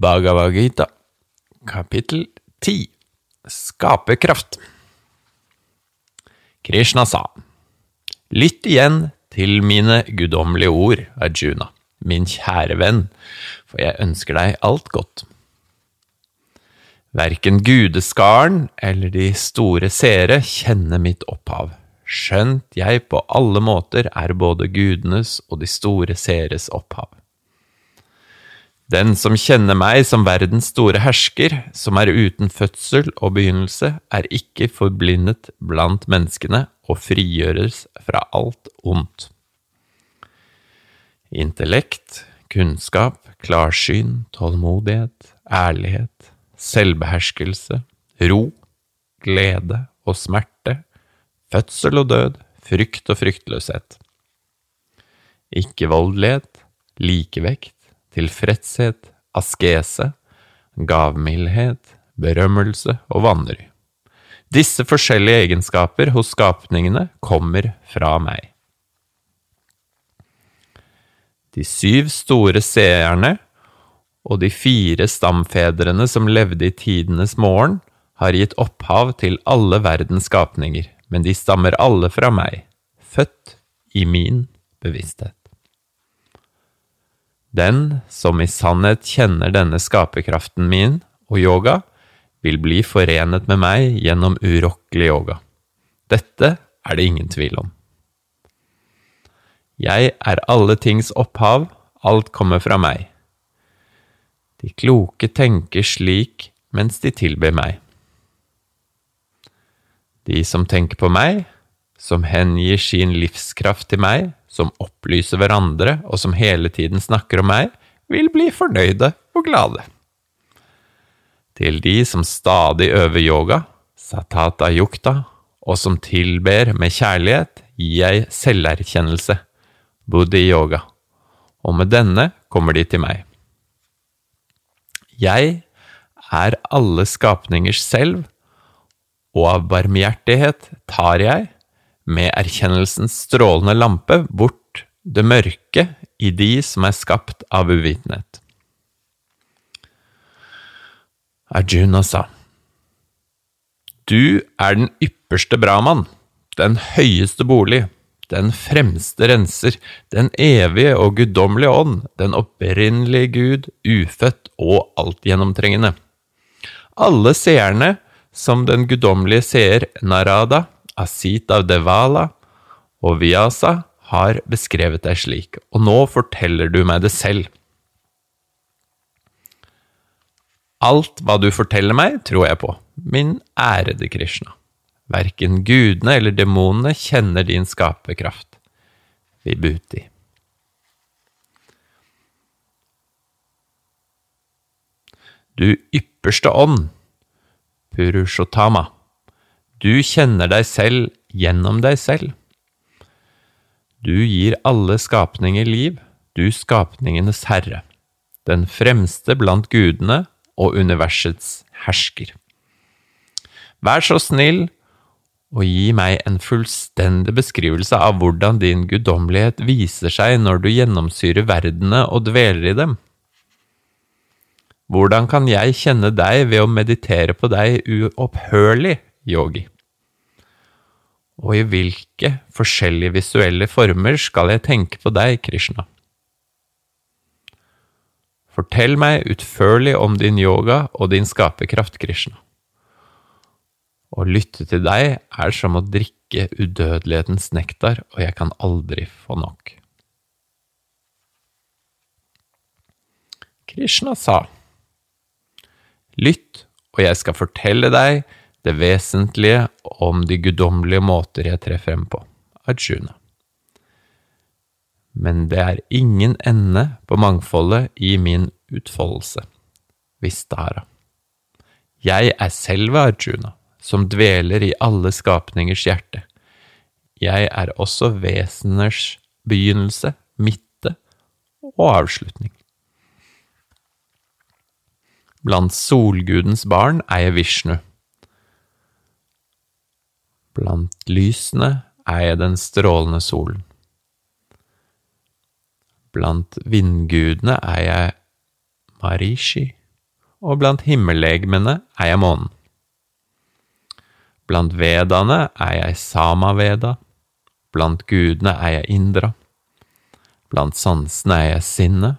Bhagavad Gita, kapittel 10 Skaperkraft Krishna sa, Lytt igjen til mine guddommelige ord, Arjuna, min kjære venn, for jeg ønsker deg alt godt. Verken gudeskaren eller de store seere kjenner mitt opphav, skjønt jeg på alle måter er både gudenes og de store seeres opphav. Den som kjenner meg som verdens store hersker, som er uten fødsel og begynnelse, er ikke forblindet blant menneskene og frigjøres fra alt ondt. Intellekt, kunnskap, klarsyn, tålmodighet, ærlighet, selvbeherskelse, ro, glede og smerte, fødsel og død, frykt og fryktløshet. Ikke voldelighet, likevekt, tilfredshet, askese, gavmildhet, berømmelse og vanry. Disse forskjellige egenskaper hos skapningene kommer fra meg. De syv store seerne og de fire stamfedrene som levde i tidenes morgen, har gitt opphav til alle verdens skapninger, men de stammer alle fra meg, født i min bevissthet. Den som i sannhet kjenner denne skaperkraften min og yoga, vil bli forenet med meg gjennom urokkelig yoga. Dette er det ingen tvil om. Jeg er alle tings opphav, alt kommer fra meg. De kloke tenker slik mens de tilber meg. De som tenker på meg, som hengir sin livskraft til meg, som opplyser hverandre og som hele tiden snakker om meg, vil bli fornøyde og glade. Til de som stadig øver yoga, satata yukta, og som tilber med kjærlighet, gir jeg selverkjennelse, buddhi yoga, og med denne kommer de til meg. Jeg er alle skapningers selv, og av barmhjertighet tar jeg, med erkjennelsens strålende lampe bort det mørke i de som er skapt av uvitenhet. Arjuna sa, Du er den ypperste Brahman, den høyeste bolig, den fremste renser, den evige og guddommelige ånd, den opprinnelige Gud, ufødt og altgjennomtrengende. Alle seerne, som den guddommelige seer Narada, Asit av Devala og Vyasa har beskrevet deg slik, og nå forteller du meg det selv. Alt hva du forteller meg, tror jeg på, min ærede Krishna. Verken gudene eller demonene kjenner din skaperkraft. Vibhuti. Du ypperste ånd, Purushottama. Du kjenner deg selv gjennom deg selv. Du gir alle skapninger liv, du skapningenes herre, den fremste blant gudene og universets hersker. Vær så snill og gi meg en fullstendig beskrivelse av hvordan din guddommelighet viser seg når du gjennomsyrer verdene og dveler i dem. Hvordan kan jeg kjenne deg ved å meditere på deg uopphørlig, yogi? Og i hvilke forskjellige visuelle former skal jeg tenke på deg, Krishna? Fortell meg utførlig om din yoga og din skaperkraft, Krishna. Å lytte til deg er som å drikke udødelighetens nektar, og jeg kan aldri få nok. Krishna sa, Lytt, og jeg skal fortelle deg det vesentlige om de guddommelige måter jeg trer frem på, Arjuna. Men det er ingen ende på mangfoldet i min utfoldelse, Vistara. Jeg er selve Arjuna, som dveler i alle skapningers hjerte. Jeg er også veseners begynnelse, midte og avslutning. Blant solgudens barn er jeg Vishnu Blant lysene er jeg den strålende solen. Blant vindgudene er jeg Marishi, og blant himmellegemene er jeg månen. Blant vedaene er jeg samaveda, blant gudene er jeg indra, blant sansene er jeg sinnet,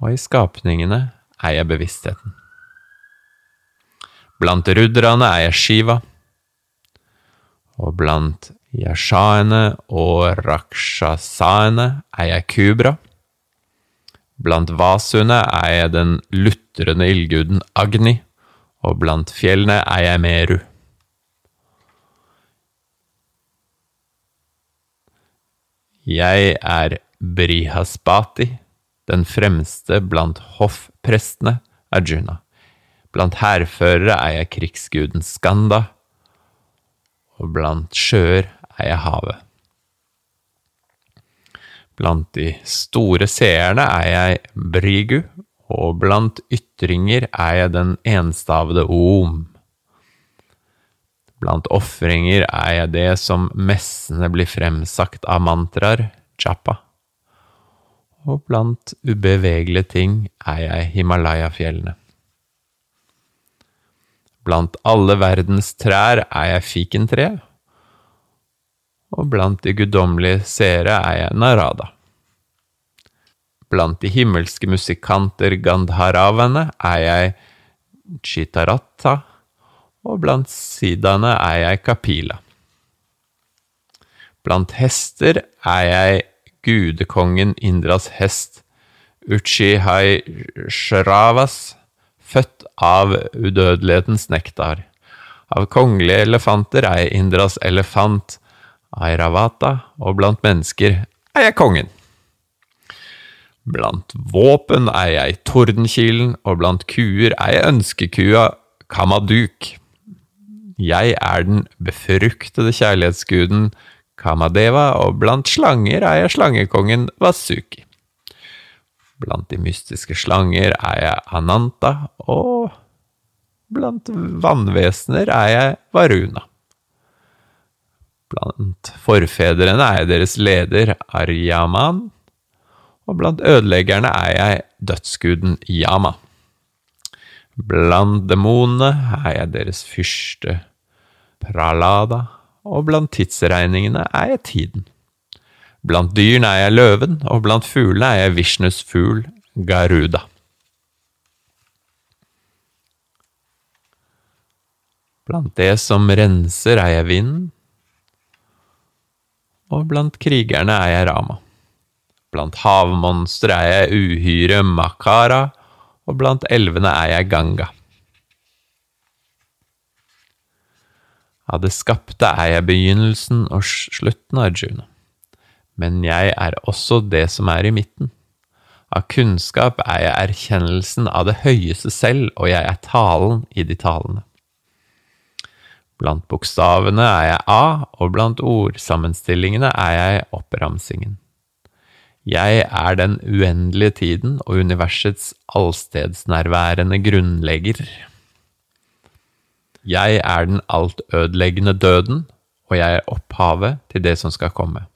og i skapningene er jeg bevisstheten. Blant rudraene er jeg Shiva, og blant yashaene og rakshasaene er jeg Kubra. Blant vasuene er jeg den lutrende ildguden Agni, og blant fjellene er jeg Meru. Jeg er Brihaspati, den fremste blant hoffprestene, Arjuna. Blant hærførere er jeg krigsguden Skanda, og blant sjøer er jeg havet. Blant de store seerne er jeg Brigu, og blant ytringer er jeg den enstavede Om. Blant ofringer er jeg det som messene blir fremsagt av mantraer, chapa. Og blant ubevegelige ting er jeg Himalaya-fjellene. Blant alle verdens trær er jeg fikentre, og blant de guddommelige seere er jeg Narada. Blant de himmelske musikanter Gandharavene er jeg Chitaratta, og blant sidaene er jeg Kapila. Blant hester er jeg gudekongen Indras hest, Uchihai Shravas, født av udødelighetens nektar. Av kongelige elefanter er jeg Indras elefant, Airavata, og blant mennesker er jeg kongen. Blant våpen er jeg tordenkilen, og blant kuer er jeg ønskekua Kamaduk. Jeg er den befruktede kjærlighetsguden Kamadeva, og blant slanger er jeg slangekongen Vasuki. Blant de mystiske slanger er jeg Ananta, og blant vannvesener er jeg Varuna. Blant forfedrene er jeg deres leder Aryaman, og blant ødeleggerne er jeg dødsguden Yama. Blant demonene er jeg deres fyrste Pralada, og blant tidsregningene er jeg tiden. Blant dyrene er jeg løven, og blant fuglene er jeg Vishnus fugl Garuda. Blant det som renser er jeg vinden, og blant krigerne er jeg Rama. Blant havmonstre er jeg uhyre Makara, og blant elvene er jeg Ganga. Av det skapte er jeg begynnelsen og slutten, Arjuna. Men jeg er også det som er i midten. Av kunnskap er jeg erkjennelsen av det høyeste selv, og jeg er talen i de talene. Blant bokstavene er jeg A, og blant ordsammenstillingene er jeg oppramsingen. Jeg er den uendelige tiden og universets allstedsnærværende grunnlegger. Jeg er den altødeleggende døden, og jeg er opphavet til det som skal komme.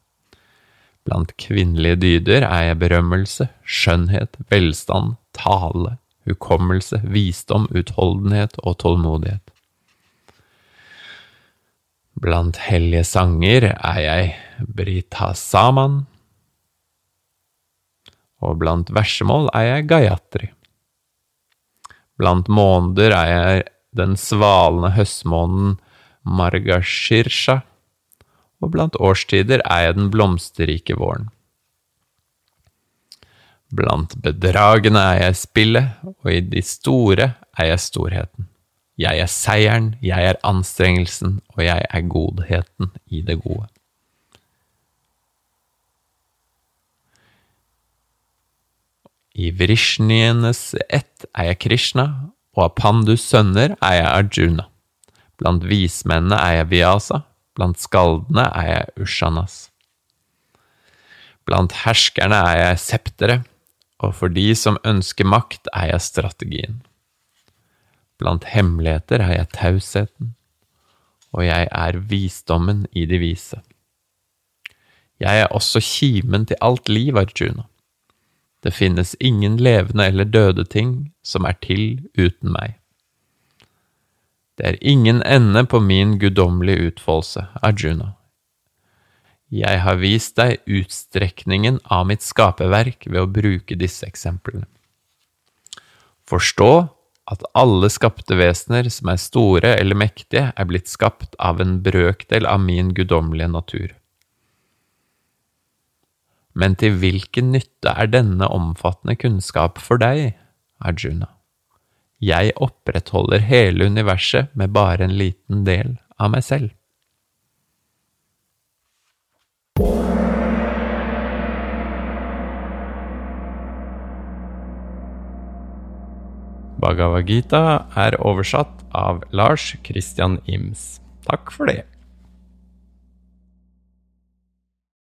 Blant kvinnelige dyder er jeg berømmelse, skjønnhet, velstand, tale, hukommelse, visdom, utholdenhet og tålmodighet. Blant hellige sanger er jeg Brita Saman, og blant versemål er jeg Gayatri. Blant måneder er jeg den svalende høstmånen Margashirsha, og blant årstider er jeg den blomsterrike våren. Blant bedragene er jeg spillet, og i de store er jeg storheten. Jeg er seieren, jeg er anstrengelsen, og jeg er godheten i det gode. I vrishnienes ett er jeg Krishna, og av Pandus sønner er jeg Arjuna. Blant vismennene er jeg Vyasa, blant skaldene er jeg Ushanas. Blant herskerne er jeg septere, og for de som ønsker makt, er jeg strategien. Blant hemmeligheter er jeg tausheten, og jeg er visdommen i de vise. Jeg er også kimen til alt liv, Arjuna. Det finnes ingen levende eller døde ting som er til uten meg. Det er ingen ende på min guddommelige utfoldelse, Arjuna. Jeg har vist deg utstrekningen av mitt skaperverk ved å bruke disse eksemplene. Forstå at alle skapte vesener som er store eller mektige, er blitt skapt av en brøkdel av min guddommelige natur. Men til hvilken nytte er denne omfattende kunnskap for deg, Arjuna? Jeg opprettholder hele universet med bare en liten del av meg selv. Bhagavad Gita er oversatt av Lars Christian Ims. Takk for det.